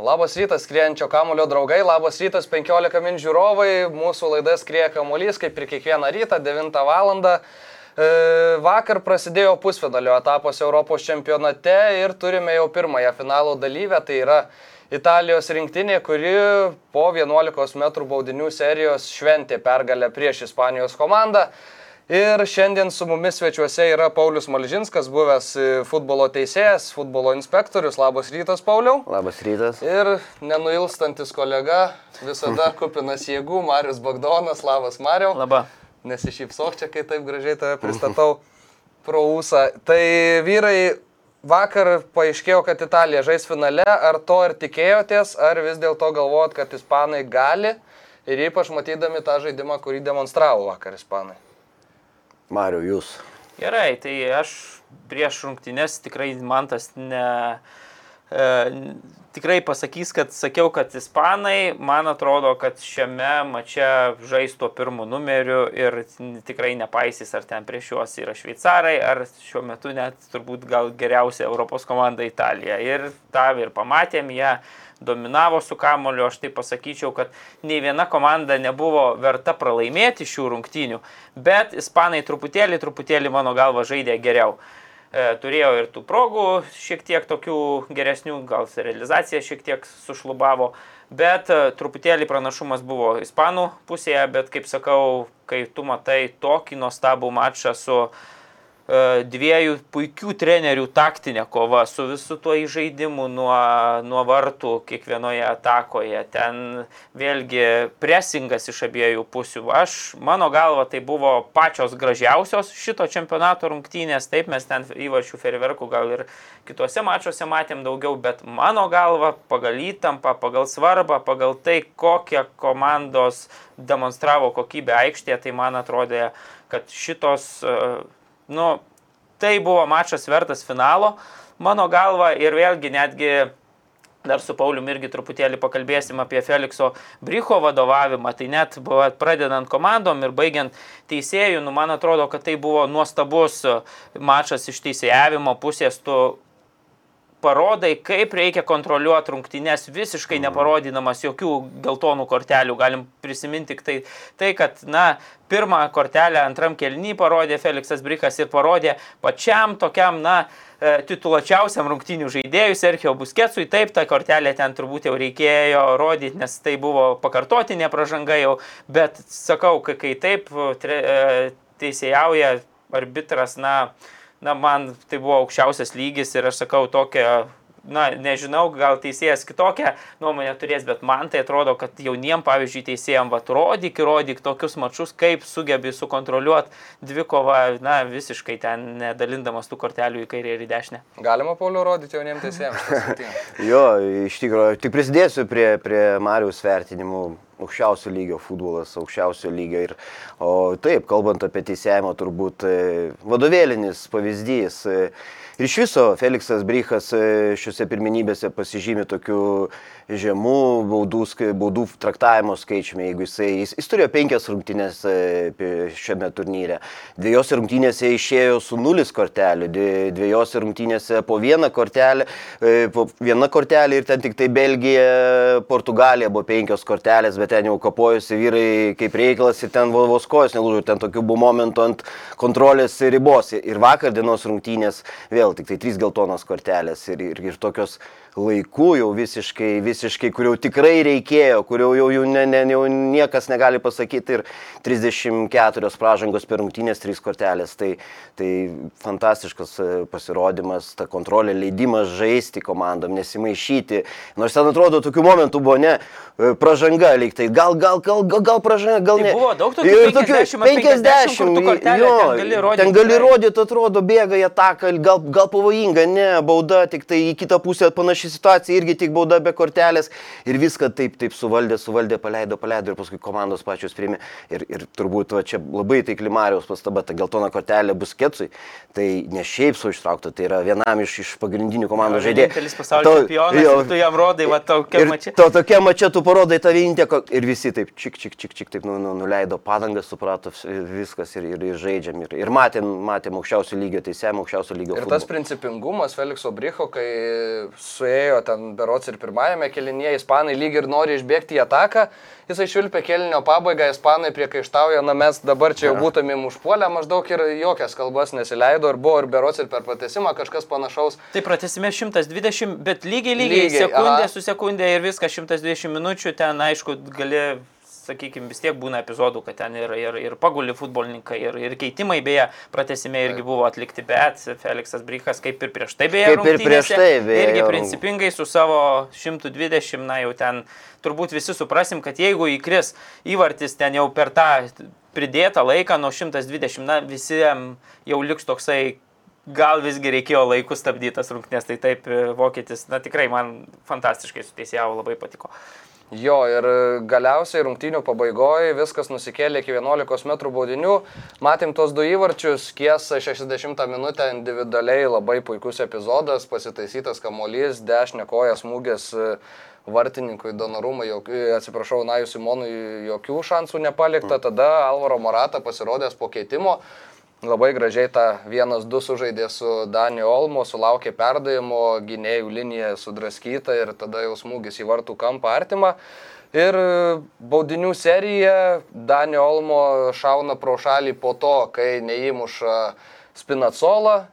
Labas rytas, skrienčio kamulio draugai, labas rytas 15 min žiūrovai, mūsų laida skrieja kamuolys, kaip ir kiekvieną rytą, 9 val. Vakar prasidėjo pusfinalio etapas Europos čempionate ir turime jau pirmąją finalo dalyvę, tai yra Italijos rinktinė, kuri po 11 m baudinių serijos šventė pergalę prieš Ispanijos komandą. Ir šiandien su mumis svečiuose yra Paulius Malžinskas, buvęs e, futbolo teisėjas, futbolo inspektorius. Labas rytas, Pauliau. Labas rytas. Ir nenuilstantis kolega, visada kupinas jėgų, Marius Bagdonas. Labas, Mariau. Labą. Nesišypsok čia, kai taip gražiai tave pristatau pro ūsą. Tai vyrai, vakar paaiškėjo, kad Italija žais finale. Ar to ir tikėjotės, ar vis dėlto galvojot, kad ispanai gali? Ir ypač matydami tą žaidimą, kurį demonstravo vakar ispanai. Mariu, jūs. Gerai, tai aš prieš rungtynės tikrai man tas ne... E, tikrai pasakys, kad sakiau, kad ispanai, man atrodo, kad šiame mače žais tuo pirmu numeriu ir tikrai nepaisys, ar ten prieš juos yra šveicarai, ar šiuo metu net turbūt gal geriausia Europos komanda Italija. Ir tą ir pamatėm, jie dominavo su kamoliu, aš tai pasakyčiau, kad nei viena komanda nebuvo verta pralaimėti šių rungtynių, bet ispanai truputėlį, truputėlį mano galva žaidė geriau. E, turėjo ir tų progų šiek tiek tokių geresnių, gal realizacija šiek tiek sušlubavo, bet e, truputėlį pranašumas buvo ispanų pusėje, bet kaip sakau, kai tu matai tokį nuostabų mačą su E, dviejų puikių trenerių taktinė kova su visu tuo įžaidimu nuo, nuo vartų kiekvienoje atakoje. Ten vėlgi presingas iš abiejų pusių. Aš, mano galva, tai buvo pačios gražiausios šito čempionato rungtynės. Taip, mes ten įvačių ferverkų gal ir kitose mačiuose matėm daugiau, bet mano galva, pagal įtampą, pagal svarbą, pagal tai, kokią komandos demonstravo kokybę aikštėje, tai man atrodė, kad šitos uh, nu, tai buvo mačas vertas finalo, mano galva, ir vėlgi netgi dar su Pauliu irgi truputėlį pakalbėsim apie Felikso Brycho vadovavimą, tai net buvo pradedant komandom ir baigiant teisėjų, nu, man atrodo, kad tai buvo nuostabus mačas iš teisėjavimo pusės, tu parodai, kaip reikia kontroliuoti rungtynes, visiškai mhm. neparodydamas jokių geltonų kortelių. Galim prisiminti tik tai, tai kad, na, pirmą kortelę antram kelnį parodė Felixas Brikas ir parodė pačiam tokiam, na, e, titulačiausiam rungtinių žaidėjui Sergio Busketsui. Taip, tą kortelę ten turbūt jau reikėjo rodyti, nes tai buvo pakartotinė pažanga jau, bet sakau, kai, taip tre, e, teisėjauja arbitras, na, na, man tai buvo aukščiausias lygis ir aš sakau tokią, na, nežinau, gal teisėjas kitokią nuomonę turės, bet man tai atrodo, kad jauniem, pavyzdžiui, teisėjam, va, rodyk, rodyk tokius mačius, kaip sugebi sukontroliuoti dvikovą, na, visiškai ten nedalindamas tų kortelių į kairę ir į dešinę. Galima, Pauliu, rodyti jauniem teisėjams. jo, iš tikrųjų, tik prisidėsiu prie, prie Marijos vertinimų aukščiausio lygio futbolas, aukščiausio lygio. Ir, o taip, kalbant apie teisėjimą, turbūt e, vadovėlinis pavyzdys. E, ir iš viso Felixas Brychas e, šiuose pirminybėse pasižymė tokiu žemų baudų, baudų traktavimo skaičiumi, jeigu jisai, jis, jis turėjo penkias rungtynės e, šiame turnyre. Dviejose rungtynėse išėjo su nulis kortelių, dviejose rungtynėse po vieną kortelę, e, po vieną kortelę ir ten tik tai Belgija, Portugalija buvo penkios kortelės, bet ten jau kapojusi vyrai kaip reikalas ir ten vos kojas nelūžo, ten tokių buvo momentų ant kontrolės ribos. Ir vakar dienos rungtynės vėl tik tai trys geltonos kortelės ir, ir, ir tokios laikų jau visiškai, visiškai, kur jau tikrai reikėjo, kur jau, jau, ne, ne, jau niekas negali pasakyti ir 34 pražangos per rungtynės, 3 kortelės. Tai, tai fantastiškas e, pasirodymas, ta kontrolė, leidimas žaisti komandom, nesimaišyti. Nors ten atrodo tokių momentų buvo, ne, e, pražanga lyg tai, gal, gal, gal, gal, gal pražanga, gal tai ne. Buvo daug tokių, tokių 50, 50, 50 kortelę, jo, ten gali rodyti. Ten gali rodyti, atrodo, bėga į ataką, gal, gal pavojinga, ne, bauda, tik tai į kitą pusę panaši situacija, irgi tik bauda be kortelės ir viską taip, taip suvaldė, suvaldė, paleido, paleido ir paskui komandos pačios priėmė. Ir, ir turbūt va, čia labai tai Klimariaus pastaba, ta geltona kortelė bus ketsui, tai ne šiaip su ištraukta, tai yra vienam iš, iš pagrindinių komandos žaidėjų. Vienintelis pasaulio čempionas, ir tu jam rodai, va, tokia mačia. to tokia mačia tu parodai tą vienintelį ir visi taip čik, čik, čik, čik, taip nu, nu, nuleido padangas, suprato viskas ir, ir, ir žaidžiam. Ir, ir matėm, matėm aukščiausio lygio teisėjimą, aukščiausio lygio. Ir tas futbolą. principingumas Felikso Bricho, kai suėjo ten berots ir pirmajame kelinėje, ispanai lyg ir nori išbėgti į ataką, jisai švilpė kelinio pabaigą, ispanai priekaištauja, na mes dabar čia jau būtumėm užpuolę, maždaug ir jokias kalbas nesileido ir buvo ir berots ir per pratesimą kažkas panašaus. Tai pratesime 120, bet lygiai, lygiai, Lygiai, sekundė aha. su sekundė ir viskas 120 minučių, ten aišku, gali, sakykime, vis tiek būna epizodų, kad ten ir, ir, ir paguli futbolininkai, ir, ir keitimai, beje, pratesime irgi buvo atlikti, bet Felixas Brykas, kaip ir prieš tai, beje, Kaip ir prieš tai, beje, irgi principingai su savo 120, na jau ten turbūt visi suprasim, kad jeigu įkris įvartis ten jau per tą pridėtą laiką nuo 120, na visiems jau liks toksai gal visgi reikėjo laiku stabdyti tas rungtynės, tai taip e, vokietis, na tikrai man fantastiškai su teisėjau labai patiko. Jo, ir galiausiai rungtynių pabaigoje viskas nusikėlė iki 11 m baudinių. Matėm tos du įvarčius, kiesa 60 minutę individualiai labai puikus epizodas, pasitaisytas kamuolys, dešinė koja smūgės e, vartininkui Donorumai, e, atsiprašau, Naju Simonui jokių šansų nepalikta, tada Alvaro Morata pasirodęs po keitimo. Labai gražiai tą 1-2 sužaidė su Daniel Olmo, sulaukė perdavimo, gynėjų linija sudraskyta ir tada jau smūgis į vartų kampą artimą. Ir baudinių serija Daniel Olmo šauna pro šalį po to, kai neįmuša Spinacola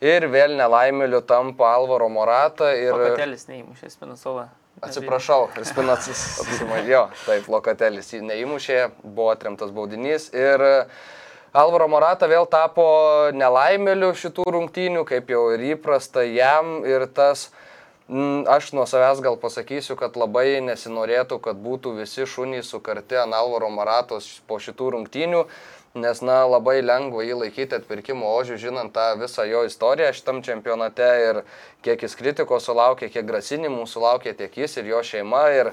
ir vėl nelaimėliu tampa Alvaro Morata. Ir... Lokatelis neįmušė Spinasolą. Atsiprašau, spinacas apsimažėjo. Taip, lokatelis jį neįmušė, buvo atremtas baudinys. Ir Alvaro Morata vėl tapo nelaimėliu šitų rungtynių, kaip jau ir įprasta jam. Ir tas, mm, aš nuo savęs gal pasakysiu, kad labai nesinorėtų, kad būtų visi šunys sukarti ant Alvaro Moratos po šitų rungtynių. Nes, na, labai lengva jį laikyti atpirkimo ožių, žinant tą visą jo istoriją šitam čempionate ir kiek jis kritikos sulaukė, kiek grasinimų sulaukė tiek jis ir jo šeima. Ir,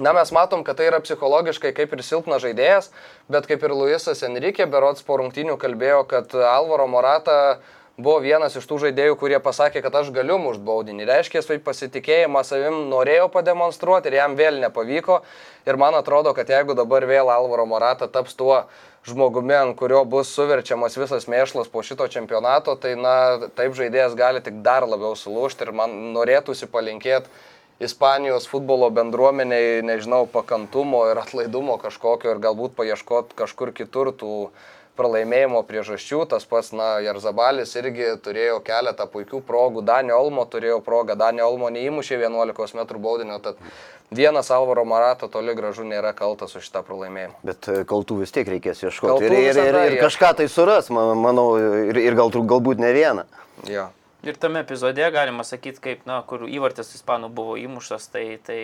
na, mes matom, kad tai yra psichologiškai kaip ir silpnas žaidėjas, bet kaip ir Luisas Enrique Berots po rungtynių kalbėjo, kad Alvaro Morata buvo vienas iš tų žaidėjų, kurie pasakė, kad aš galiu mušti baudinį. Reiškia, jis pasitikėjimą savim norėjo pademonstruoti ir jam vėl nepavyko. Ir man atrodo, kad jeigu dabar vėl Alvaro Morata taps tuo žmogumi, ant kurio bus suverčiamas visas mėšlas po šito čempionato, tai na, taip žaidėjas gali tik dar labiau sulūšti ir man norėtųsi palinkėti Ispanijos futbolo bendruomeniai, nežinau, pakantumo ir atlaidumo kažkokio ir galbūt paieškoti kažkur kitur tų pralaimėjimo priežasčių. Tas pats, na, Jarzabalis irgi turėjo keletą puikių progų, Danio Olmo turėjo progą, Danio Olmo neįmušė 11 m baudinio, tad vienas Alvaro Marato toli gražu nėra kaltas už šitą pralaimėjimą. Bet e, kaltų vis tiek reikės ieškoti. Kaltų Ir, ir, ir, ir kažką tai suras, ma- manau, ir, ir gal, galbūt ne vieną. Jo. Ir tame epizode galima sakyti, kaip, na, kur įvartis ispanų buvo įmuštas, tai, tai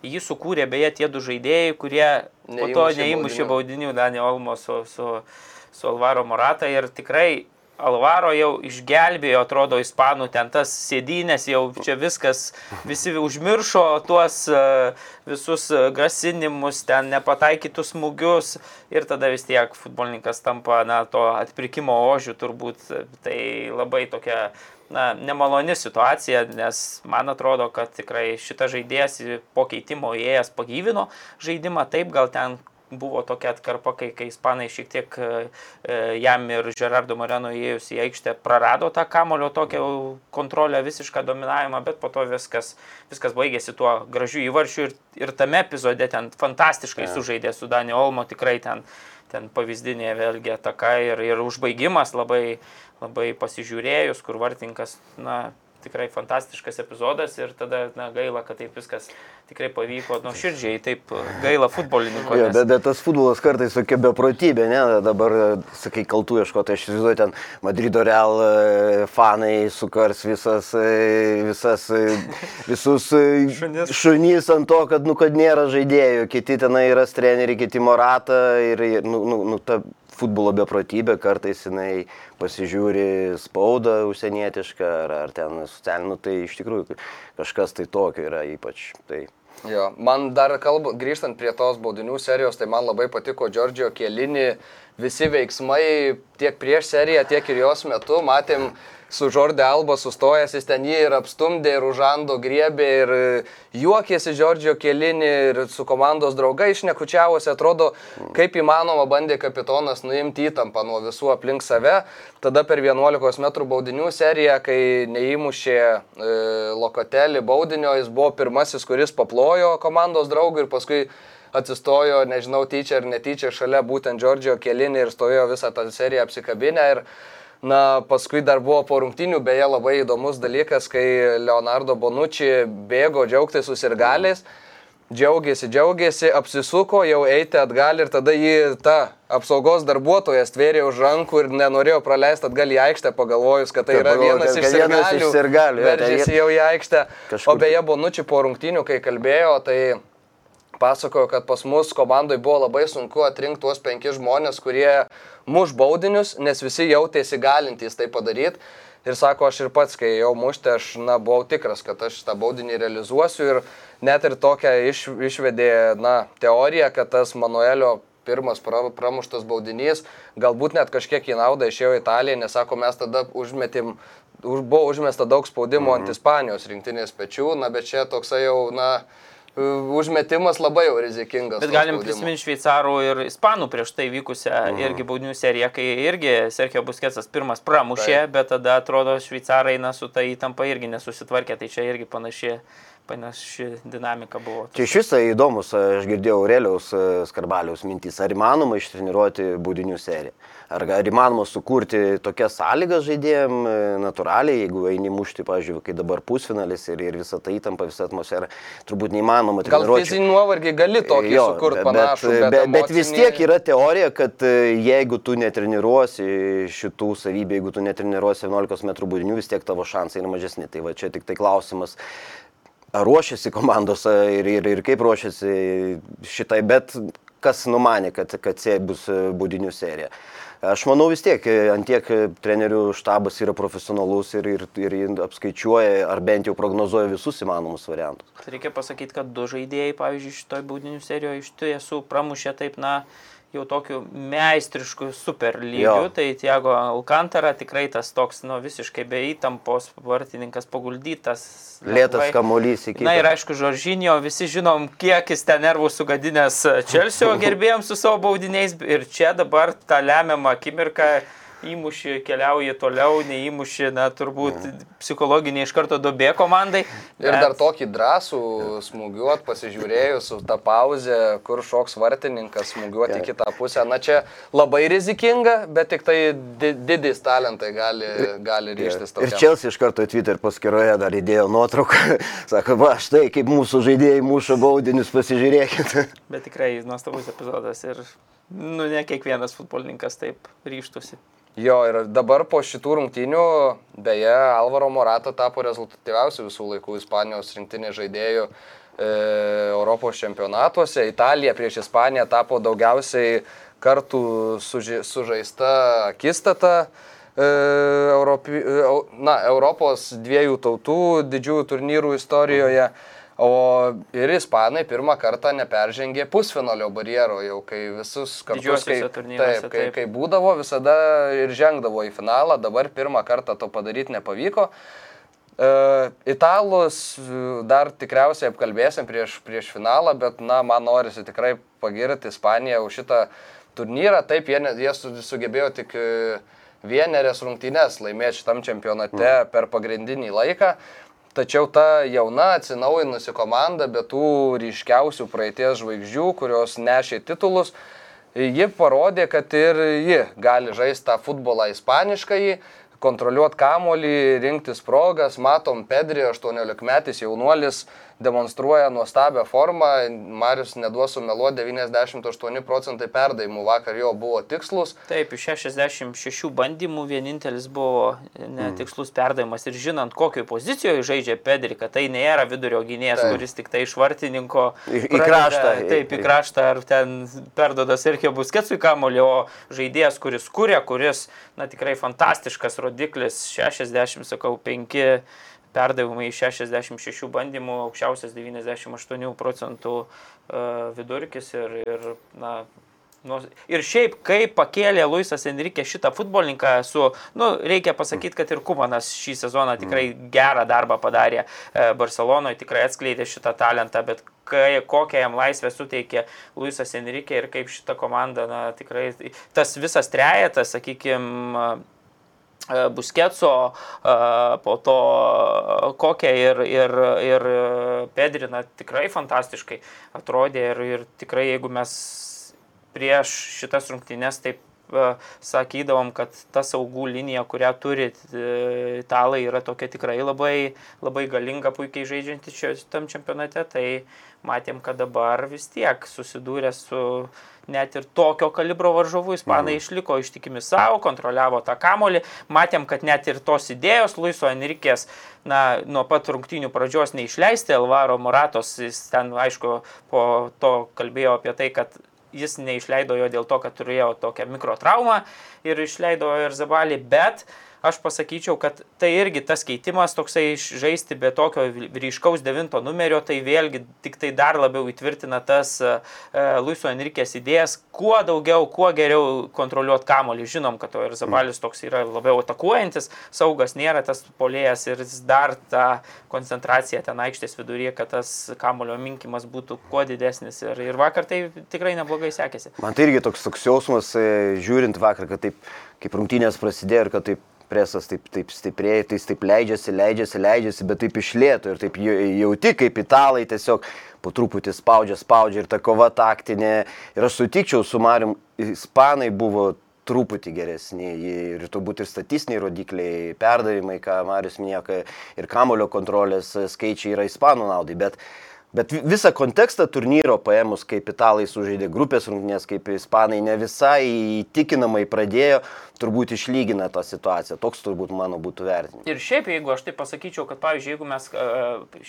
jį sukūrė beje tie du žaidėjai, kurie po to Neįmušė neįmušė baudinių. Daniel Olmo su, su, su Alvaro Morata ir tikrai Alvaro jau išgelbėjo, atrodo, ispanų ten tas sėdynės, jau čia viskas, visi užmiršo tuos e, visus e, grasinimus, ten nepataikytus smūgius ir tada vis tiek futbolininkas tampa, na, to atpirkimo ožių turbūt. Tai labai tokia, na, nemaloni situacija, nes man atrodo, kad tikrai šitas žaidėjas po keitimo įėjęs pagyvino žaidimą, taip gal ten buvo tokia atkarpa, kai, kai ispanai šiek tiek e, e, jam ir Gerardo Moreno įėjus į aikštę prarado tą kamulio tokią kontrolę, visišką dominavimą, bet po to viskas, viskas baigėsi tuo gražiu įvarčiu ir, ir tame epizode ten fantastiškai sužaidė su Dani Olmo, tikrai ten, ten pavyzdinė vėlgi ataka ir, ir užbaigimas labai, labai pasižiūrėjus, kur vartininkas, na, tikrai fantastiškas epizodas ir tada, na, gaila, kad taip viskas tikrai pavyko, nu, širdžiai, taip gaila futbolininko. Jo, nes- bet, bet tas futbolas kartais tokia beprotybė, ne? Dabar, sakai, kaltų ieškoti, aš įsivaizduoju, ten Madrido Real e, fanai sukars visas, e, visas, e, visus Šunis. šunys ant to, kad, nu, kad nėra žaidėjų, kiti tenai yra treneriai, kiti Morata ir, ir nu, nu, nu, ta futbolo beprotybė, kartais jinai pasižiūri spaudą užsienietišką ar, ar ten socialinį, tai iš tikrųjų kažkas tai tokio yra ypač. Tai Jo, man dar kalbu, grįžtant prie tos baudinių serijos, tai man labai patiko Džordžio Kelini visi veiksmai tiek prieš seriją, tiek ir jos metu. Matėm su Žordė Alba sustojęs, jis ten jį ir apstumdė, ir užando griebė, ir juokėsi Džordžio Kelini, ir su komandos draugai išnekučiavosi, atrodo, kaip įmanoma bandė kapitonas nuimti įtampą nuo visų aplink save. Tada per 11 m baudinių seriją, kai neįmušė e, Lokatelį baudinio, jis buvo pirmasis, kuris paplojo komandos draugui ir paskui atsistojo, nežinau, tyčia ar netyčia šalia būtent Džordžio Kelinį ir stovėjo visą tą seriją apsikabinę. Ir, na, paskui dar buvo po rungtinių, beje, labai įdomus dalykas, kai Leonardo Bonucci bėgo džiaugtis susirgaliais. Džiaugiasi, džiaugiasi, apsisuko, jau eiti atgal ir tada jį ta apsaugos darbuotojas tvėrė už rankų ir nenorėjo praleisti atgal į aikštę, pagalvojus, kad tai yra vienas iš sirgalių. sirgalių, tai Veržėsi jau į aikštę. Kažkur O beje, Bonucci po rungtinių, kai kalbėjo, tai pasakojo, kad pas mus komandai buvo labai sunku atrinkti tuos penkis žmonės, kurie muš baudinius, nes visi jautėsi galintys tai padaryti. Ir sako, aš ir pats, kai jau mušti, aš na, buvau tikras, kad aš tą baudinį realizuosiu. Ir net ir tokią iš, išvedė na, teoriją, kad tas Manuelio pirmas pra, pramuštas baudinys galbūt net kažkiek į naudą išėjo Italijai, nes sako, mes tada užmetėm, už, buvo užmesta daug spaudimo mm -hmm. ant Ispanijos rinktinės pečių, na bet čia toksai jau, na, užmetimas labai jau rizikingas. Bet galim prisiminti šveicarų ir ispanų prieš tai vykusią Mhm. irgi baudinių seriją, kai irgi Sergio Busketsas pirmas pramušė, Taip. bet tada atrodo šveicarai na, su ta įtampa irgi nesusitvarkė, tai čia irgi panaši, panaši dinamika buvo. Čia iš viso įdomus, aš girdėjau Aureliaus e, Skarbaliaus mintys, ar įmanoma ištreniruoti būdinių seriją. Ar, ar įmanoma sukurti tokias sąlygas žaidėjim e, natūraliai, jeigu eini mušti, pavyzdžiui, kai dabar pusfinalis ir, ir visa ta įtampa, visa atmosfera, turbūt neįmanoma Gal treniruoti. fizinį nuovargį gali tokį sukurti panašų, bet, bet, bet, bet vis emocinį- tiek yra teorija, kad e, jeigu tu netreniruosi šitų savybių, jeigu tu netreniruosi 11 m būdinių, vis tiek tavo šansai yra mažesni. Tai va čia tik tai klausimas, ar ruošiasi komandos a, ir, ir, ir kaip ruošiasi šitai, bet kas numanė, kad, kad C bus e, būdinių serija. Aš manau vis tiek, e, ant tiek e, trenerių štabas yra profesionalus ir, ir, ir apskaičiuoja, ar bent jau prognozuoja visus įmanomus variantus. Reikia pasakyti, kad du žaidėjai, pavyzdžiui, šitoj baudinių serijoje iš tiesų pramušė taip, na, jau tokiu meistrišku super lygiu. Jo. Tai Tiago Alcantara tikrai tas toks, nu, visiškai be įtampos vartininkas paguldytas. Lėtas kamuolys iki. Na ir aišku, Žoržinio, visi žinom, kiek jis ten nervų sugadinęs Čelsio gerbėjams su savo baudiniais ir čia dabar tą lemiamą akimirką įmuši, keliauji toliau, neįmuši, na turbūt psichologinė iš karto dobė komandai. Ir bet- dar tokį drąsų smūgiuot, pasižiūrėjus su tą pauzę, kur šoks vartininkas smūgiuoti į kitą pusę. Na čia labai rizikinga, bet tik tai di didis talentai gali, gali ryštis to. Ir Čelsi iš karto Twitter paskyroje dar įdėjo nuotrauką. Sako, va, štai kaip mūsų žaidėjai muša baudinius, pasižiūrėkit. Bet tikrai nuostabus epizodas ir, nu, ne kiekvienas futbolininkas taip ryštusi. Jo, ir dabar po šitų rungtynių, beje, Alvaro Morata tapo rezultatyviausiu visų laikų Ispanijos rinktinės žaidėjų e, Europos čempionatuose. Italija prieš Ispaniją tapo daugiausiai kartų suži, sužaista akistata. E, Europi, e, na, Europos dviejų tautų didžiųjų turnyrų istorijoje. O ir ispanai pirmą kartą neperžengė pusfinalio barjero, jau kai visus kartus, kai, taip, kai, taip. kai būdavo, visada ir žengdavo į finalą, dabar pirmą kartą to padaryti nepavyko. E, Italus e, dar tikriausiai apkalbėsim prieš, prieš finalą, bet, na, man norisi tikrai pagirti Ispaniją už šitą turnyrą. Taip, jie, jie su- sugebėjo tik e, vienerias rungtynes laimėti šitam čempionate per pagrindinį laiką. Tačiau ta jauna atsinaujinusi komanda, be tų ryškiausių praeities žvaigždžių, kurios nešė titulus, ji parodė, kad ir ji gali žaisti tą futbolą ispaniškai, kontroliuoti kamolį, rinktis progas, matom Pedri, 18 metais jaunuolis, demonstruoja nuostabią formą, Marius neduos sumeluoti, 98 procentai perdavimų vakar jo buvo tikslus. Taip, iš 66 bandymų vienintelis buvo netikslus perdavimas ir žinant, kokioje pozicijoje žaidžia Pedri, kad tai nėra vidurio gynėjas, Taip. kuris tik tai iš vartininko Į- į kraštą. Taip, į kraštą ar ten perdoda Sergio Busketsui kamulio, o žaidėjas, kuris kuria, kuris, na tikrai fantastiškas rodiklis, 60, sakau, 5 perdavimai iš 66 bandymų, aukščiausias 98 procentų e, vidurkis ir, ir na, Nu, ir šiaip, kai pakėlė Luisas Enrique šitą futbolininką, su, nu, reikia pasakyti, kad ir Kumanas šį sezoną tikrai gerą darbą padarė e, Barcelonoje, tikrai atskleidė šitą talentą, bet kai, kokią jam laisvę suteikė Luisas Enrique ir kaip šita komanda, na, tikrai tas visas trejetas, sakykime, Busketso, e, po to kokią ir, ir, ir Pedrina tikrai fantastiškai atrodė ir, ir tikrai jeigu mes prieš šitas rungtynes taip e, sakydavom, kad ta saugų linija, kurią turi e, italai, yra tokia tikrai labai, labai galinga, puikiai žaidžianti šitam čempionate, tai matėm, kad dabar vis tiek susidūrė su net ir tokio kalibro varžovų, ispanai išliko ištikimi savo, kontroliavo tą kamolį, matėm, kad net ir tos idėjos Luiso Enrikės, na, nuo pat rungtynių pradžios neišleisti, Alvaro Moratos, jis ten, aišku, po to kalbėjo apie tai, kad jis neišleido jo dėl to, kad turėjo tokią mikrotraumą ir išleido ir Zabalį, bet aš pasakyčiau, kad tai irgi tas keitimas toksai žaisti be tokio ryškaus devinto numerio, tai vėlgi tik tai dar labiau įtvirtina tas uh, Luiso Enrikės idėjas, kuo daugiau, kuo geriau kontroliuoti kamolį. Žinom, kad to ir Zabalis toks yra labiau atakuojantis, saugas nėra tas polėjas ir dar tą koncentraciją ten aikštės viduryje, kad tas kamolio minkimas būtų kuo didesnis. Ir, ir vakar tai tikrai neblogai sekėsi. Man tai irgi toks, toks jausmas, e, žiūrint vakar, kad taip, kaip rungtynės prasidėjo ir kad taip presas taip, taip stipriai, tai jis taip leidžiasi, leidžiasi, leidžiasi, bet taip išlėtų ir taip jau- jauti, kaip italai tiesiog po truputį spaudžia, spaudžia ir ta kova taktinė. Ir aš sutikčiau su Marium, ispanai buvo truputį geresni ir turbūt ir statistiniai rodikliai, perdavimai, ką Marius minėjo, ir kamulio kontrolės skaičiai yra ispanų naudai, bet Bet vi- visą kontekstą turnyro paėmus, kaip italai sužaidė grupės rungtynės, kaip ispanai ne visai įtikinamai pradėjo, turbūt išlygina tą situaciją. Toks turbūt mano būtų vertinimas. Ir šiaip, jeigu aš tai pasakyčiau, kad, pavyzdžiui, jeigu mes e,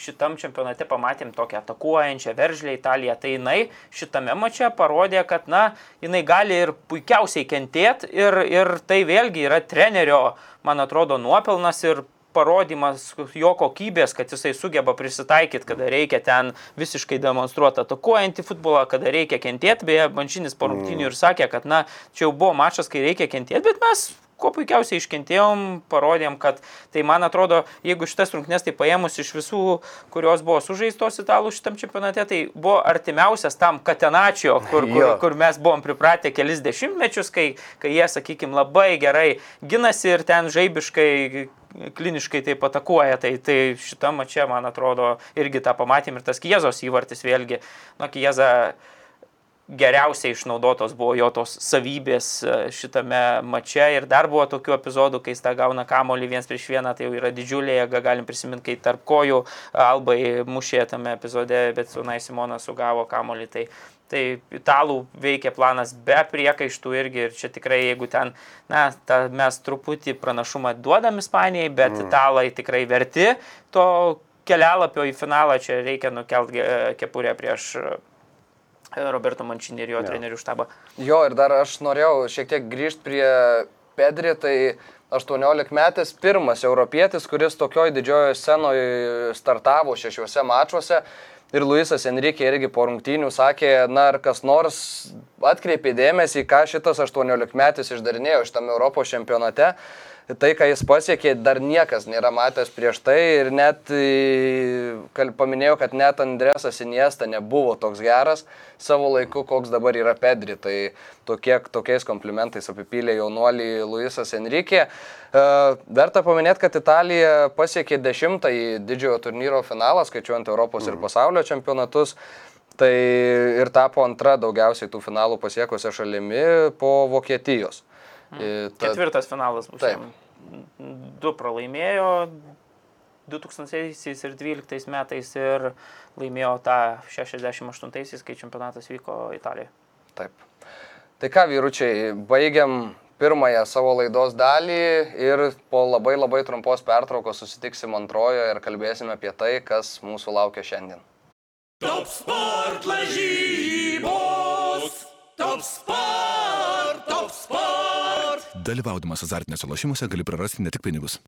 šitam čempionate pamatėm tokią atakuojančią veržlę Italiją, tai jinai šitame mače parodė, kad, na, jinai gali ir puikiausiai kentėti ir, ir tai vėlgi yra trenerio, man atrodo, nuopelnas ir parodymas jo kokybės, kad jisai sugeba prisitaikyti, kada reikia ten visiškai demonstruoti atakuojantį futbolą, kada reikia kentėti. Beje, Banšinis po rungtynių ir sakė, kad, na, čia jau buvo mačas, kai reikia kentėti, bet mes kuo puikiausiai iškentėjom, parodėm, kad tai man atrodo, jeigu šitas rungtynes tai paėmus iš visų, kurios buvo sužaistos italų šitam čempionate, tai buvo artimiausias tam katenačio, kur, kur, kur mes buvom pripratę kelis dešimtmečius, kai, kai jie, sakykime, labai gerai ginasi ir ten žaibiškai kliniškai taip atakuoja, tai, tai šitam čia, man atrodo, irgi tą pamatėm ir tas Kiezos įvartis vėlgi, nu, Kieza geriausiai išnaudotos buvo jo tos savybės e, šitame mače ir dar buvo tokių epizodų, kai jis tą gauna kamolį viens prieš vieną, tai jau yra didžiulė jėga, galim prisiminti, kai tarp kojų Albai mušė tame epizode, bet Sunai Simonas sugavo kamolį. Tai, tai italų veikia planas be priekaištų irgi ir čia tikrai, jeigu ten, na, ta, mes truputį pranašumą duodam Ispanijai, bet mm. italai tikrai verti to kelialapio į finalą, čia reikia nukelti kepurę prieš e, Roberto Mančinį ir jo trenerių štabą. Jo, ir dar aš norėjau šiek tiek grįžti prie Pedri, tai 18 metais pirmas europietis, kuris tokioj didžiojoje scenoje startavo šešiuose mačiuose. Ir Luisas Enrique irgi po rungtynių sakė, na ar kas nors atkreipė dėmesį, ką šitas 18 metais išdarinėjo šitame Europos čempionate. Tai, ką jis pasiekė, dar niekas nėra matęs prieš tai ir net e, paminėjau, kad net Andresas Iniesta nebuvo toks geras savo laiku, koks dabar yra Pedri. Tai tokie, tokiais komplimentais apipylė jaunuolį Luisas Enrique. E, Verta paminėti, kad Italija pasiekė dešimtąjį didžiojo turnyro finalą, skaičiuojant Europos ir pasaulio čempionatus. Tai ir tapo antra daugiausiai tų finalų pasiekusią šalimi po Vokietijos. E, ta- Ketvirtas finalas bus. Taip. du pralaimėjo 2000 ir 2012 metais ir laimėjo tą 68-aisiais, kai čempionatas vyko Italijoje. Taip. Tai ką, vyručiai, baigiam pirmąją savo laidos dalį ir po labai labai trumpos pertraukos susitiksim antrojoje ir kalbėsime apie tai, kas mūsų laukia šiandien. Top sport lažybos. Top sport, top sport. Dalyvaudamas azartiniuose lošimuose gali prarasti ne tik pinigus.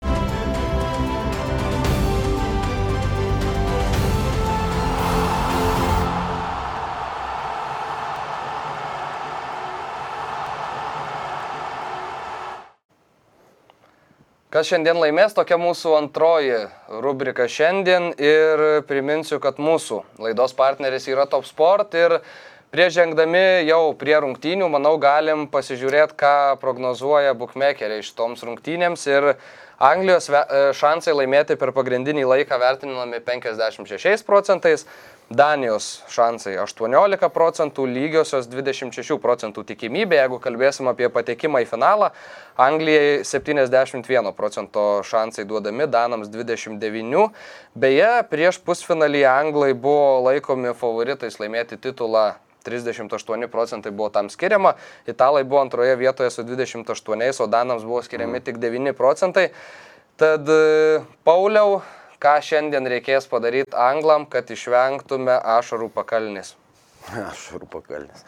Kas šiandien laimės, tokia mūsų antroji rubrika šiandien ir priminsiu, kad mūsų laidos partneris yra Top Sport ir prieš žengdami jau prie rungtynių, manau, galim pasižiūrėti, ką prognozuoja bookmakeriai šitoms rungtynėms ir Anglijos e, šansai laimėti per pagrindinį laiką vertinami 56 procentais, Danijos šansai 18 procentų, lygiosios 26 procentų tikimybė, jeigu kalbėsim apie patekimą į finalą, Anglijai 71 procento šansai duodami, Danams 29. Beje, prieš pusfinalį Anglai buvo laikomi favoritais laimėti titulą 38 procentai buvo tam skiriama, italai buvo antroje vietoje su 28, o danams buvo skiriami tik 9 procentai. Tad Pauliau, ką šiandien reikės padaryti anglam, kad išvengtume ašarų pakalnis? Aš rūpakalnis.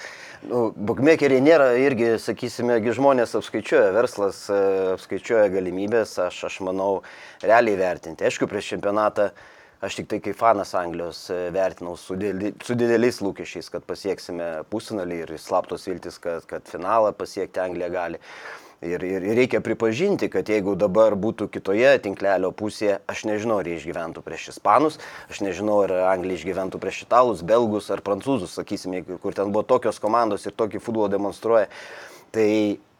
Nu, Bukmekeriai nėra irgi, sakysime, žmonės apskaičiuoja, verslas e, apskaičiuoja galimybės, aš, aš manau, realiai vertinti. Aišku, prieš čempionatą aš tik tai kaip fanas Anglijos e, vertinau su, dideli, su dideliais lūkesčiais, kad pasieksime pusfinalį ir slaptos viltis, kad, kad finalą pasiekti Anglija gali. Ir, ir, ir reikia pripažinti, kad jeigu dabar būtų kitoje tinklelio pusėje, aš nežinau, ar jie išgyventų prieš ispanus, aš nežinau, ar Anglija išgyventų prieš italus, belgus ar prancūzus, sakysime, kur ten buvo tokios komandos ir tokį futbolą demonstruoja. Tai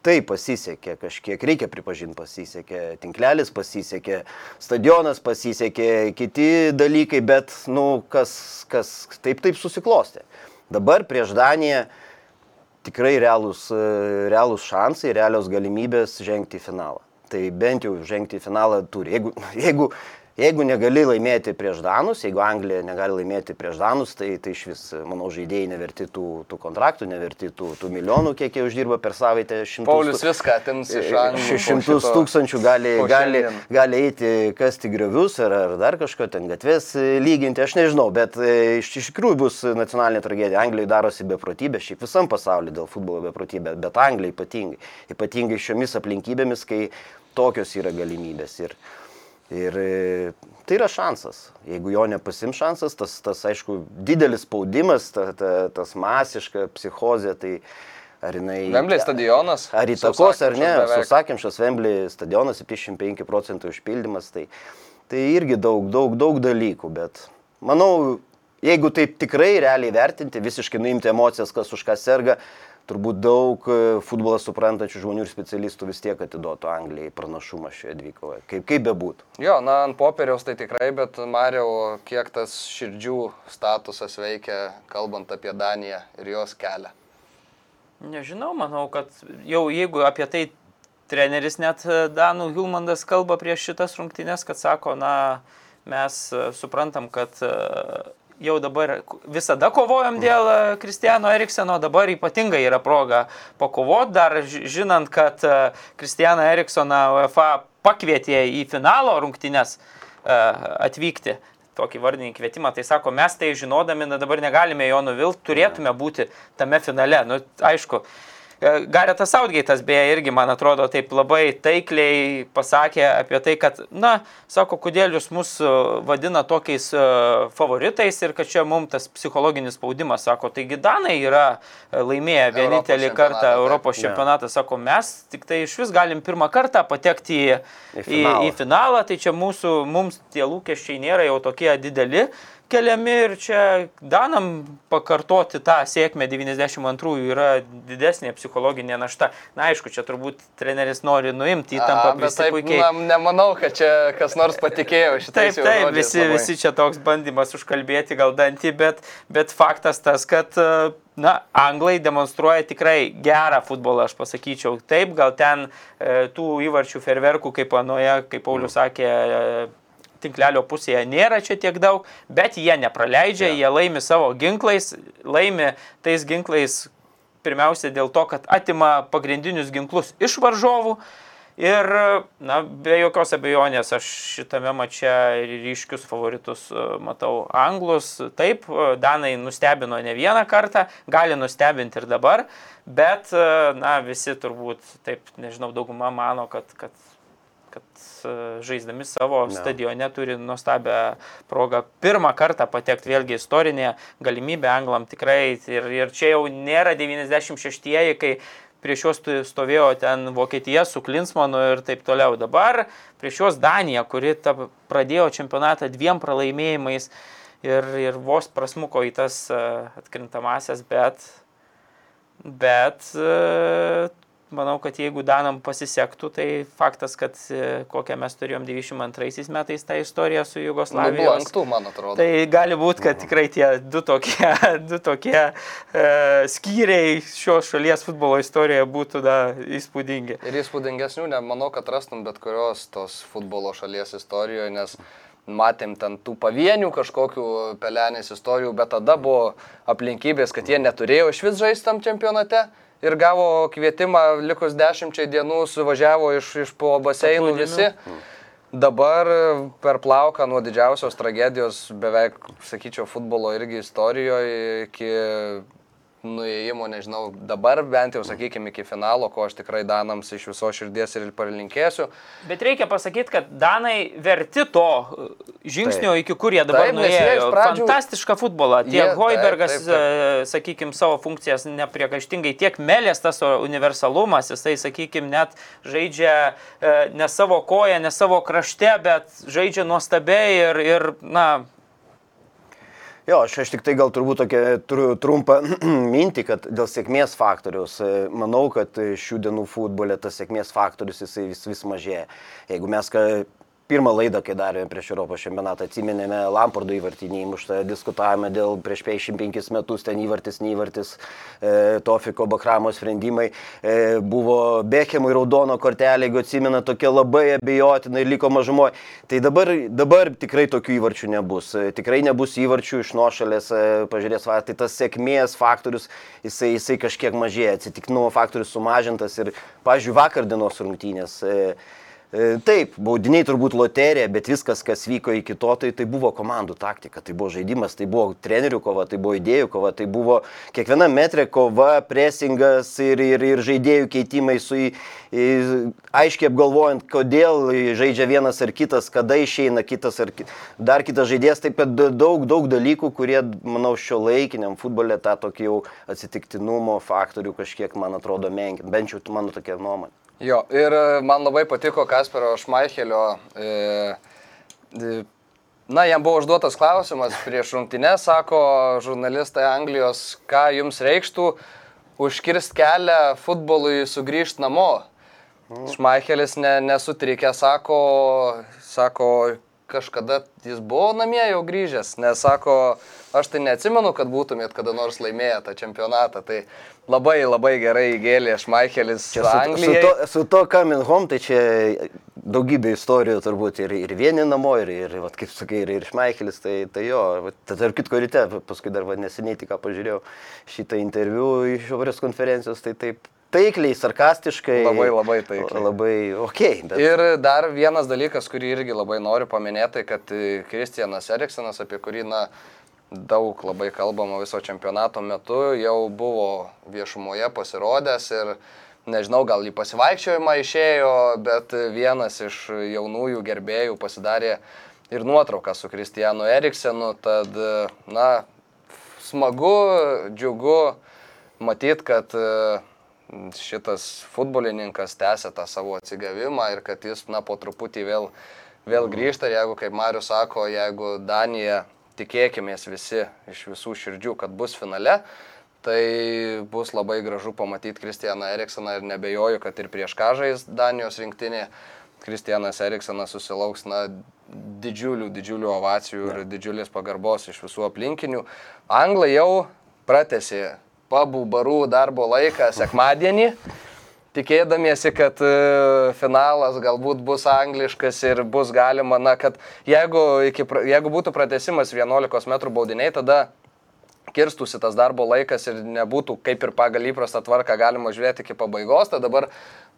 tai pasisekė, kažkiek reikia pripažinti pasisekė, tinklelis pasisekė, stadionas pasisekė, kiti dalykai, bet, nu, kas, kas taip taip susiklostė. Dabar prieš Daniją tikrai realūs, realūs šansai, realios galimybės žengti į finalą. Tai bent jau žengti į finalą turi. Jeigu, jeigu, jeigu negali laimėti prieš Danus, jeigu Anglija negali laimėti prieš Danus, tai, tai iš vis, manau, žaidėjai neverti tų, tų kontraktų, neverti tų, tų milijonų, kiek jie uždirba per savaitę. Šimtus, Paulius viską atims iš Anglijos. po Šimtus šito- tūkstančių gali, gali, gali eiti kasti griovius ar, ar dar kažko ten gatvės e, lyginti, aš nežinau, bet e, iš, iš tikrųjų bus nacionalinė tragedija. Anglijai darosi beprotybė, šiaip visam pasauliu dėl futbolo beprotybė, bet Anglijai ypatingai. Ypatingai šiomis aplinkybėmis, kai tokios yra galimybės. Ir, ir e, tai yra šansas. Jeigu jo nepasim šansas, tas, tas aišku, didelis spaudimas, ta, ta, tas masiška psichozė, tai ar jinai... Wembley stadionas. Ar įtakos ar ne, susakymšas Wembley stadionas 75 procentų užpildymas, tai, tai irgi daug, daug, daug dalykų, bet manau, jeigu taip tikrai realiai vertinti, visiškai nuimti emocijas, kas už ką serga, turbūt daug e, futbolą suprantančių žmonių ir specialistų vis tiek atiduotų Anglijai pranašumą šioje dvikoje, kaip, kaip bebūtų. Jo, na, ant popieriaus tai tikrai, bet Mariau, kiek tas širdžių statusas veikia, kalbant apie Daniją ir jos kelią. Nežinau, manau, kad jau jeigu apie tai treneris net e, Danų Hilmandas kalba prieš šitas rungtynes, kad sako, na, mes e, suprantam, kad jau dabar visada kovojam dėl e, Kristiano Erikseno, dabar ypatingai yra proga pakovoti, dar ži- žinant, kad e, Kristianą Eriksoną UEFA pakvietė į finalo rungtynes e, atvykti tokį vardinį kvietimą, tai sako, mes tai žinodami, na dabar negalime jo nuvilti, turėtume būti tame finale. Nu, aišku, Garetas Saudgeitas beje irgi, man atrodo, taip labai taikliai pasakė apie tai, kad, na, sako, kodėl jūs mus e, vadina tokiais e, favoritais ir kad čia mums tas psichologinis spaudimas, sako, taigi Danai yra e, laimėję vienintelį čempionatą, kartą. Europos čempionatą, sako, mes tik tai iš vis galim pirmą kartą patekti į, Į į, finalą. į finalą, tai čia mūsų, mums tie lūkesčiai nėra jau tokie dideli. Keliami ir čia Danam pakartoti tą sėkmę 92-ųjų yra didesnė psichologinė našta. Na aišku, čia turbūt treneris nori nuimti įtampą, bet taip, puikiai. na, nemanau, kad čia kas nors patikėjo šitais Taip, taip, žodžiais visi, labai. visi čia toks bandymas užkalbėti gal dantį, bet, bet faktas tas, kad, e, na, anglai demonstruoja tikrai gerą futbolą, aš pasakyčiau. Taip, gal ten e, tų įvarčių ferverkų, kaip anoje, kaip Paulius sakė, e, tinklelio pusėje nėra čia tiek daug, bet jie nepraleidžia, jie laimi savo ginklais, laimi tais ginklais pirmiausia dėl to, kad atima pagrindinius ginklus iš varžovų. Ir, na, be jokios abejonės, aš šitame mače ryškius favoritus e, matau anglus. Taip, e, Danai nustebino ne vieną kartą, gali nustebinti ir dabar, bet, e, na, visi turbūt, taip, nežinau, dauguma mano, kad, kad kad e, žaisdami savo Ne. stadione turi nuostabią progą pirmą kartą patekti vėlgi istorinė galimybė anglam tikrai. Ir, ir čia jau nėra 96-ieji, kai prieš juos stovėjo ten Vokietija su Klinsmanu ir taip toliau. Dabar prieš juos Danija, kuri ta, pradėjo čempionatą dviem pralaimėjimais ir, ir vos prasmuko į tas e, atkrintamasias, bet, bet e, manau, kad jeigu Danam pasisektų, tai faktas, kad e, kokią mes turėjom 92 metais tą istoriją su Jugoslavijos. Nublanktų, man atrodo. Tai gali būti, kad tikrai tie du tokie, du tokie e, skyriai šios šalies futbolo istorijoje būtų da, įspūdingi. Ir įspūdingesnių, nemanau, kad rastum bet kurios tos futbolo šalies istorijoje, nes matėm ten tų pavienių kažkokių pelenės istorijų, bet tada buvo aplinkybės, kad jie neturėjo iš vis žaisti tam čempionate ir gavo kvietimą likus dešimčiai dienų, suvažiavo iš, iš po baseinų visi. Dabar per plauką nuo didžiausios tragedijos beveik, sakyčiau, futbolo irgi istorijoje iki nuėjimo, nežinau, dabar bent jau, sakykime, iki finalo, ko aš tikrai Danams iš viso širdies ir palinkėsiu. Bet reikia pasakyti, kad Danai verti to e, žingsnio, Taip. iki kur jie dabar Taip, nuėjo. pradžių- Fantastišką futbolą. Tiek Jie- Hoibergas, taip. sakykime, savo funkcijas nepriekaištingai, tiek Melės tas universalumas, jisai, sakykime, net žaidžia e, ne savo koją, ne savo krašte, bet žaidžia nuostabiai ir, ir na, Jo, aš, aš tik tai gal turbūt tokia turiu trumpą mintį, kad dėl sėkmės faktoriaus, e, manau, kad šių dienų futbole tas sėkmės faktorius jisai vis, vis mažėja. Jeigu mes ką, pirmą laidą, kai darėme prieš Europos čempionatą, atsiminėme Lampardo įvartį neįmuštą, diskutavome dėl prieš 55 metus ten įvartis, neįvartis, e, Tofiko Bakramo sprendimai, e, buvo Bekemui raudono kortelė, jeigu atsimena, tokia labai abejotina ir liko mažumoje. Tai dabar, dabar tikrai tokių įvarčių nebus. E, Tikrai nebus įvarčių iš nuošalės, e, pažiūrės, va, tai tas sėkmės faktorius, jisai, jisai kažkiek mažėja, atsitiktinumo faktorius sumažintas ir, pažiūrėjau, vakar dienos rungtynės. E, Taip, baudiniai turbūt loterija, bet viskas, kas vyko iki to, tai, tai buvo komandų taktika, tai buvo žaidimas, tai buvo trenerių kova, tai buvo idėjų kova, tai buvo kiekviena metrė kova, presingas ir, ir, ir žaidėjų keitimai su į, į, aiškiai apgalvojant, kodėl žaidžia vienas ar kitas, kada išeina kitas ar ki, dar kitas žaidėjas, taip pat daug, daug dalykų, kurie, manau, šio laikiniam futbole tą tokį jau atsitiktinumo faktorių kažkiek, man atrodo, menkina, bent jau mano tokia nuomonė. Jo, ir e, man labai patiko Kaspero Šmaichelio. E, e, na, jam buvo užduotas klausimas prieš rungtynę, sako žurnalistai Anglijos, ką jums reikštų užkirsti kelią futbolui sugrįžti namo. Šmaichelis ne, nesutrikė, sako, sako, kažkada jis buvo namie jau grįžęs, nes sako, aš tai neatsimenu, kad būtumėt kada nors laimėję tą čempionatą. Tai labai labai gerai įgėlė Šmaichelis Čia su, su, to, su to coming home, tai čia daugybė istorijų turbūt ir, ir vieni namo, ir, ir vat, kaip sakai, ir, ir Šmeichelis, tai, tai jo, tad tarp kitko ryte, paskui dar va, neseniai tik ką pažiūrėjau šitą interviu iš šiaurės konferencijos, tai taip taikliai, sarkastiškai. Labai, labai taikliai. Labai ok, bet Ir dar vienas dalykas, kurį irgi labai noriu paminėti, kad e, Kristianas Eriksenas, apie kurį na, daug labai kalbama viso čempionato metu, jau buvo viešumoje pasirodęs ir nežinau, gal į pasivaikščiojimą išėjo, bet vienas iš jaunųjų gerbėjų pasidarė ir nuotrauką su Kristijanu Eriksenu, tad, na, smagu, džiugu matyti, kad e, šitas futbolininkas tęsia tą savo atsigavimą ir kad jis, na, po truputį vėl, vėl grįžta. Ir jeigu, kaip Marius sako, jeigu Danija tikėkime visi iš visų širdžių, kad bus finale. Tai bus labai gražu pamatyti Kristianą Eriksoną ir nebejoju, kad ir prieš kažais Danijos rinktinė Kristianas Eriksonas susilauks na, didžiulių, didžiulių ovacijų ir didžiulės pagarbos iš visų aplinkinių. Anglai jau pratesi pabų barų darbo laiką sekmadienį, tikėdamiesi, kad e, finalas galbūt bus angliškas ir bus galima, na, kad jeigu, iki, jeigu būtų pratesimas 11 m baudiniai, tada kirstųsi tas darbo laikas ir nebūtų kaip ir pagal įprastą tvarką galima žiūrėti iki pabaigos, tai dabar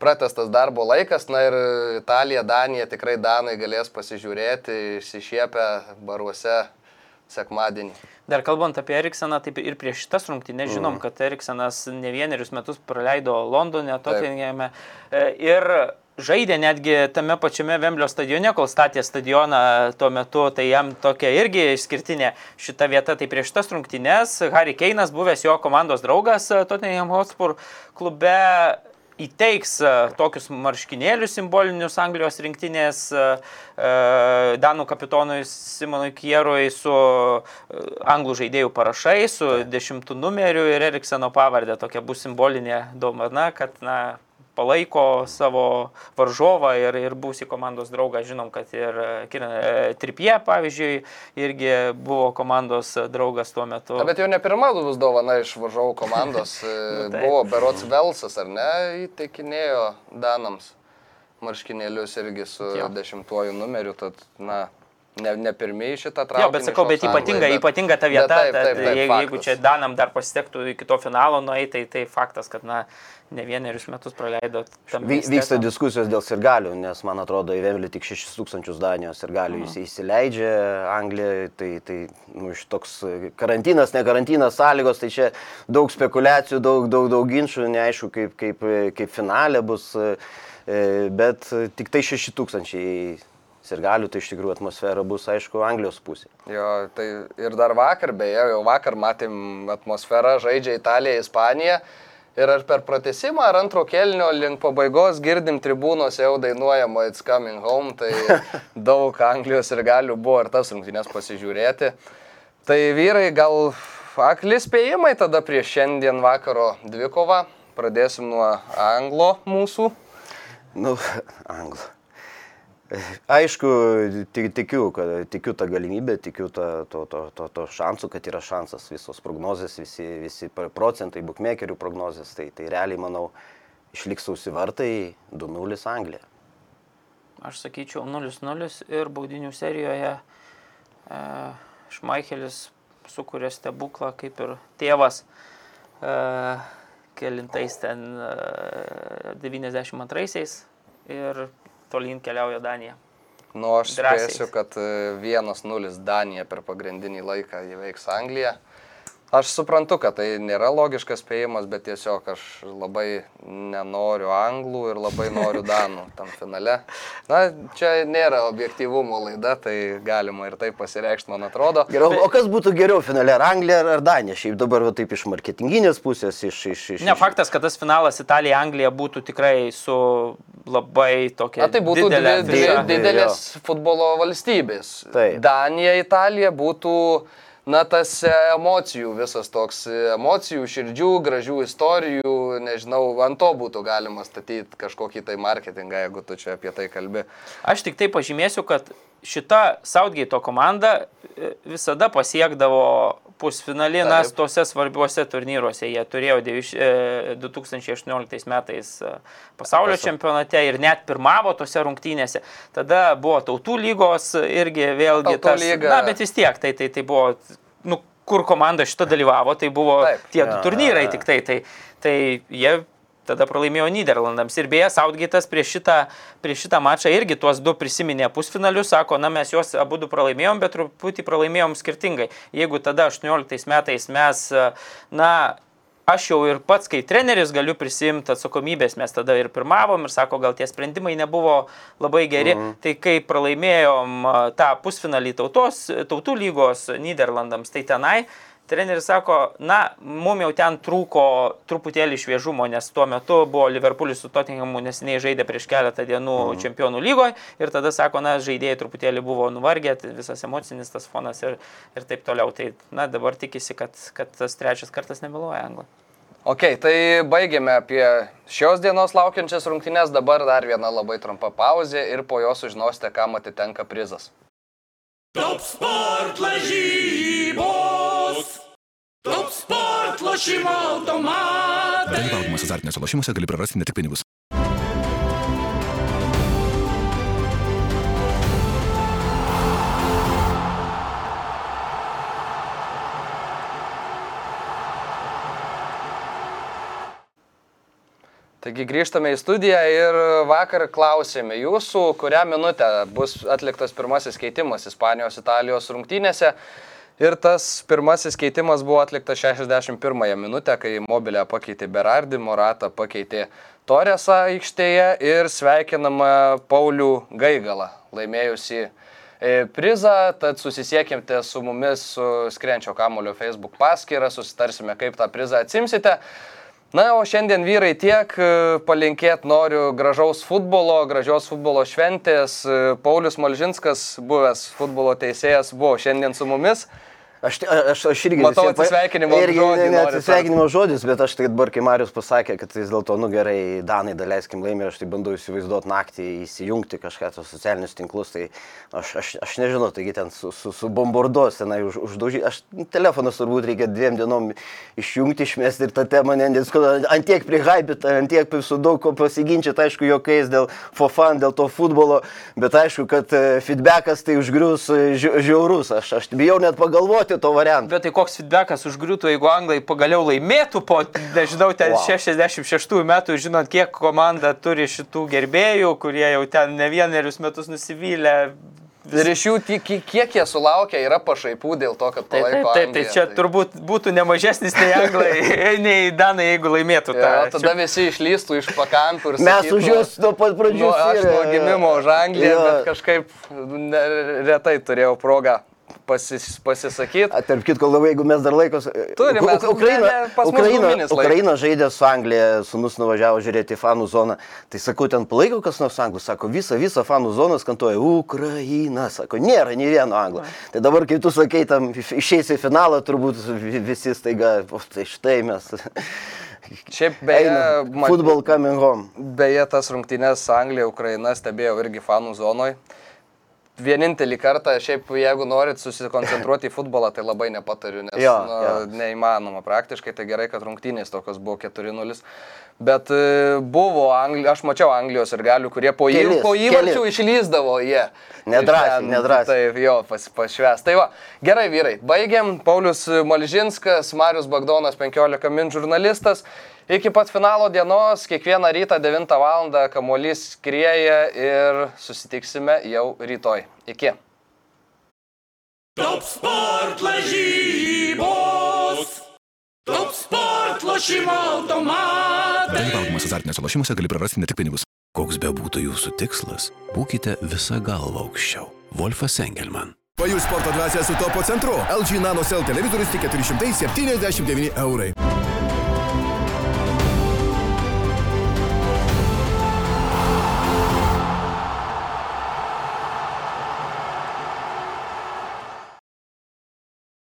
pratestas darbo laikas, na ir Italija, Danija, tikrai Danai galės pasižiūrėti, išsišiepę baruose sekmadienį. Dar kalbant apie Erikseną, taip ir prieš šitas rungtynės žinom, kad Eriksenas ne vienerius metus praleido Londone, Tottenhame ir žaidė netgi tame pačiame Vemblio stadione, kol statė stadioną tuo metu, tai jam tokia irgi išskirtinė šita vieta. Tai prieš tas rungtynės Harry Keinas, buvęs jo komandos draugas e, Tottenham Hotspur klube, įteiks e, tokius marškinėlius simbolinius Anglijos rinktinės e, e, Danų kapitonui Simonui Kierui su anglų žaidėjų parašai, su dešimtų numeriu ir Erikseno pavardė. Tokia bus simbolinė dovana, kad na, palaiko savo varžovą ir, ir būsi komandos draugą. Žinom, kad ir e, Tripie, pavyzdžiui, irgi buvo komandos draugas tuo metu. Na, bet jau ne pirma bus dovana iš varžovų komandos. E, taip. Buvo Berots Velsas, ar ne, įteikinėjo Danams marškinėlius irgi su Jo. dešimtuoju numeriu, tad, na, ne, ne pirmieji šitą traukinį. Jo, bet sakau, bet ypatinga, bet- ypatinga ta vieta, taip, taip, taip, jeigu, jeigu faktas. čia Danam dar pasitektų iki to finalo nueiti, tai, tai faktas, kad na, ne vienerius metus praleido tam Vy-. Vyksta diskusijos dėl sirgalių, nes man atrodo į Vemblį tik 6 tūkstančius Danijos sirgalių jis įsileidžia Anglijoje, tai, tai nu, iš toks karantinas, ne karantinas sąlygos, tai čia daug spekulacijų, daug, daug, daug ginčių, neaišku kaip, kaip, kaip finalė bus, e, bet tik tai 6 tūkstančiai sirgalių, tai iš tikrųjų atmosfera bus, aišku, Anglijos pusė. Jo, tai ir dar vakar, beje, jau vakar matėm atmosferą, žaidžia Italija, Ispanija. Ir ar per pratesimą, ar antro kelnio link pabaigos girdim tribūnose jau dainuojama It's Coming Home, tai daug Anglijos ir galių buvo ir tas rungtynės pasižiūrėti. Tai vyrai, gal akli spėjimai tada prieš šiandien vakaro dvikovą. Pradėsim nuo anglo mūsų. Nu, anglų. Aišku, ti- tikiu, kad tikiu tą galimybę, tikiu tą, to, to, to, to šansų, kad yra šansas visos prognozės, visi, visi pr- procentai, bukmekerių prognozės, tai, tai realiai, manau, išliks sausi vartai 2-0 Anglija. Aš sakyčiau 0-0 ir baudinių serijoje e, Šmaichelis sukuria stebuklą kaip ir tėvas. E, kelintais ten e, 92-aisiais ir tolyn keliauja Danija. Nu, aš spėsiu, kad e, 1-0 Danija per pagrindinį laiką įveiks Angliją. Aš suprantu, kad tai nėra logiškas spėjimas, bet tiesiog aš labai nenoriu anglų ir labai noriu danų tam finale. Na, čia nėra objektyvumo laida, tai galima ir taip pasireikšti, man atrodo. Geriau, o kas būtų geriau finale, ar Anglija ar, Danija? Šiaip dabar va, taip iš marketinginės pusės, iš... iš, iš Ne faktas, kad tas finalas Italija-Anglija būtų tikrai su labai tokia... Na, tai būtų didelė fiša. didelės futbolo valstybės. Taip. Danija, Italija būtų, na, tas e, emocijų, visas toks e, emocijų, širdžių, gražių istorijų, nežinau, ant to būtų galima statyti kažkokį tai marketingą, jeigu tu čia apie tai kalbi. Aš tik tai pažymėsiu, kad šita Southgate komanda e, visada pasiekdavo pusfinalį, nes tose svarbiuose turnyruose jie turėjo deviš- e, 2018 metais e, pasaulio čempionate ir net pirmavo tose rungtynėse. Tada buvo tautų lygos irgi vėlgi Tautų tas. lyga. Na, bet vis tiek, tai, tai, tai buvo, nu, kur komanda šitą dalyvavo, tai buvo Taip. tie du turnyrai tik tai. Tai, tai jie tada pralaimėjo Niderlandams. Ir beje, Saudgaitas prieš šitą, prieš šitą mačą irgi tuos du prisiminė pusfinalius, sako, na mes juos abu du pralaimėjom, bet truputį pralaimėjom skirtingai. Jeigu tada 18 metais mes, na, aš jau ir pats, kai treneris, galiu prisimti atsakomybės, mes tada ir pirmavom ir sako, gal tie sprendimai nebuvo labai geri. Mhm. Tai kai pralaimėjom tą pusfinalį tautos, tautų lygos Niderlandams, tai tenai treneris sako, na, mum jau ten trūko truputėlį šviežumo, nes tuo metu buvo Liverpoolis su Tottenhamu nesiniai žaidė prieš keletą dienų mhm. čempionų lygoje ir tada sako, na, žaidėjai truputėlį buvo nuvargę, tai visas emocinis tas fonas ir, ir taip toliau. Tai, na, dabar tikisi, kad, kad tas trečias kartas nemeluoja anglą. Ok, tai baigėme apie šios dienos laukiančias rungtynes, dabar dar viena labai trumpa pauzė ir po jos sužinosite, kam atitenka prizas. Top sport lažybos. Lošimo automatai. Dalyvaudamas azartiniuose lošimuose gali prarasti ne tik pinigus. Taigi grįžtame į studiją ir vakar klausėme jūsų, kurią minutę bus atliktas pirmasis keitimas Ispanijos Italijos rungtynėse. Ir tas pirmasis keitimas buvo atliktas 61 minutę, kai mobilę pakeitė Berardi, Moratą pakeitė Toresą aikštėje ir sveikinama Paulių Gaigalą, laimėjusi e, prizą, tad susisiekimte su mumis su Skrenčio Kamulio Facebook paskyra, susitarsime, kaip tą prizą atsimsite. Na, o šiandien vyrai tiek, palinkėti noriu gražaus futbolo, gražios futbolo šventės. Paulius Malžinskas, buvęs futbolo teisėjas, buvo šiandien su mumis. Aš, aš, aš irgi Matau atsisveikinimo irgi, žodį ne, atsisveikinimo žodis, bet aš tai dabar, kai Marius pasakė, kad vis dėlto, nu gerai, Danai, daleiskim laimė, aš tai bandau įsivaizduoti naktį, įsijungti kažką tos socialinius tinklus, tai aš, aš, aš nežinau, taigi ten su, su, su bombarduos, tenai už, uždaužyti, aš telefonas turbūt reikia dviem dienom išjungti, išmesti ir tą temą, nes ant tiek prihaipita, ant tiek su daug ko pasiginčyti, aišku, jokiais dėl fofan, dėl to futbolo, bet aišku, kad e, feedbackas tai užgrius e, ži- žiaurus, aš, aš bijau net pagalvoti to variantą. Bet tai koks feedbackas užgriūtų, jeigu anglai pagaliau laimėtų po, nežinau, ten Wow. wow. 66 metų, žinot, kiek komanda turi šitų gerbėjų, kurie jau ten ne vienerius metus nusivylę. Ir iš jų, kiek jie sulaukia, yra pašaipų dėl to, kad Taip, palaiko. taip, taip, tai Angliją, čia turbūt būtų nemažesnis nei anglai, nei danai, jeigu laimėtų tą. Ja, tada visi išlystų iš pakampių ir Mes už juos nuo pat pradžių. Nu, aš nuo gimimo už Angliją, Jo. bet kažkaip ne, retai turėjau progą pasis, pasisakyti. A, Tarp kitko, labai, jeigu mes dar laikos. Turim, mes- Ukraina, Ukraina. Ukraina žaidė su Anglija, sunus nuvažiavo žiūrėti į fanų zoną. Tai sakau, ten palaiko kas nors anglų, sako, visą, visą fanų zoną skantuoja Ukraina, sako, nėra nei vieno anglo. Tai dabar, kai tu sakai, tam išeisi į finalą, turbūt vi- visi staiga, o, tai štai mes. Šiaip beje, mat- Football coming home. beje, tas rungtynės Anglija, Ukraina stebėjau irgi fanų zonoje. Vienintelį kartą, šiaip jeigu norit susikoncentruoti į futbolą, tai labai nepatariu, nes Jo, nu, jo. neįmanoma praktiškai, tai gerai, kad rungtynės tokios buvo 4-0. Bet e, buvo, Angli... aš mačiau Anglijos ir galių, kurie po, į... Kelis, po įvarčių išlyzdavo jie. Nedrąsiai, Iš ten, nedrąsiai. Taip, jo, pas, pašves. Tai va, gerai vyrai, baigiam. Paulius Malžinskas, Marius Bagdonas, 15 min žurnalistas. Iki pat finalo dienos, kiekvieną rytą 9 val. kamuolys skrieja ir susitiksime jau rytoj. Iki. Top sport lažybos. Top sport lošimo automatai. Dalyvaudamas azartiniuose lošimuose gali prarasti ne tik pinigus. Koks be būtų jūsų tikslas, būkite visą galvą aukščiau. Wolfas Engelman. Pajus sporto dvasia su topo centru. LG Nano Cell televizorius tik 479 eurai.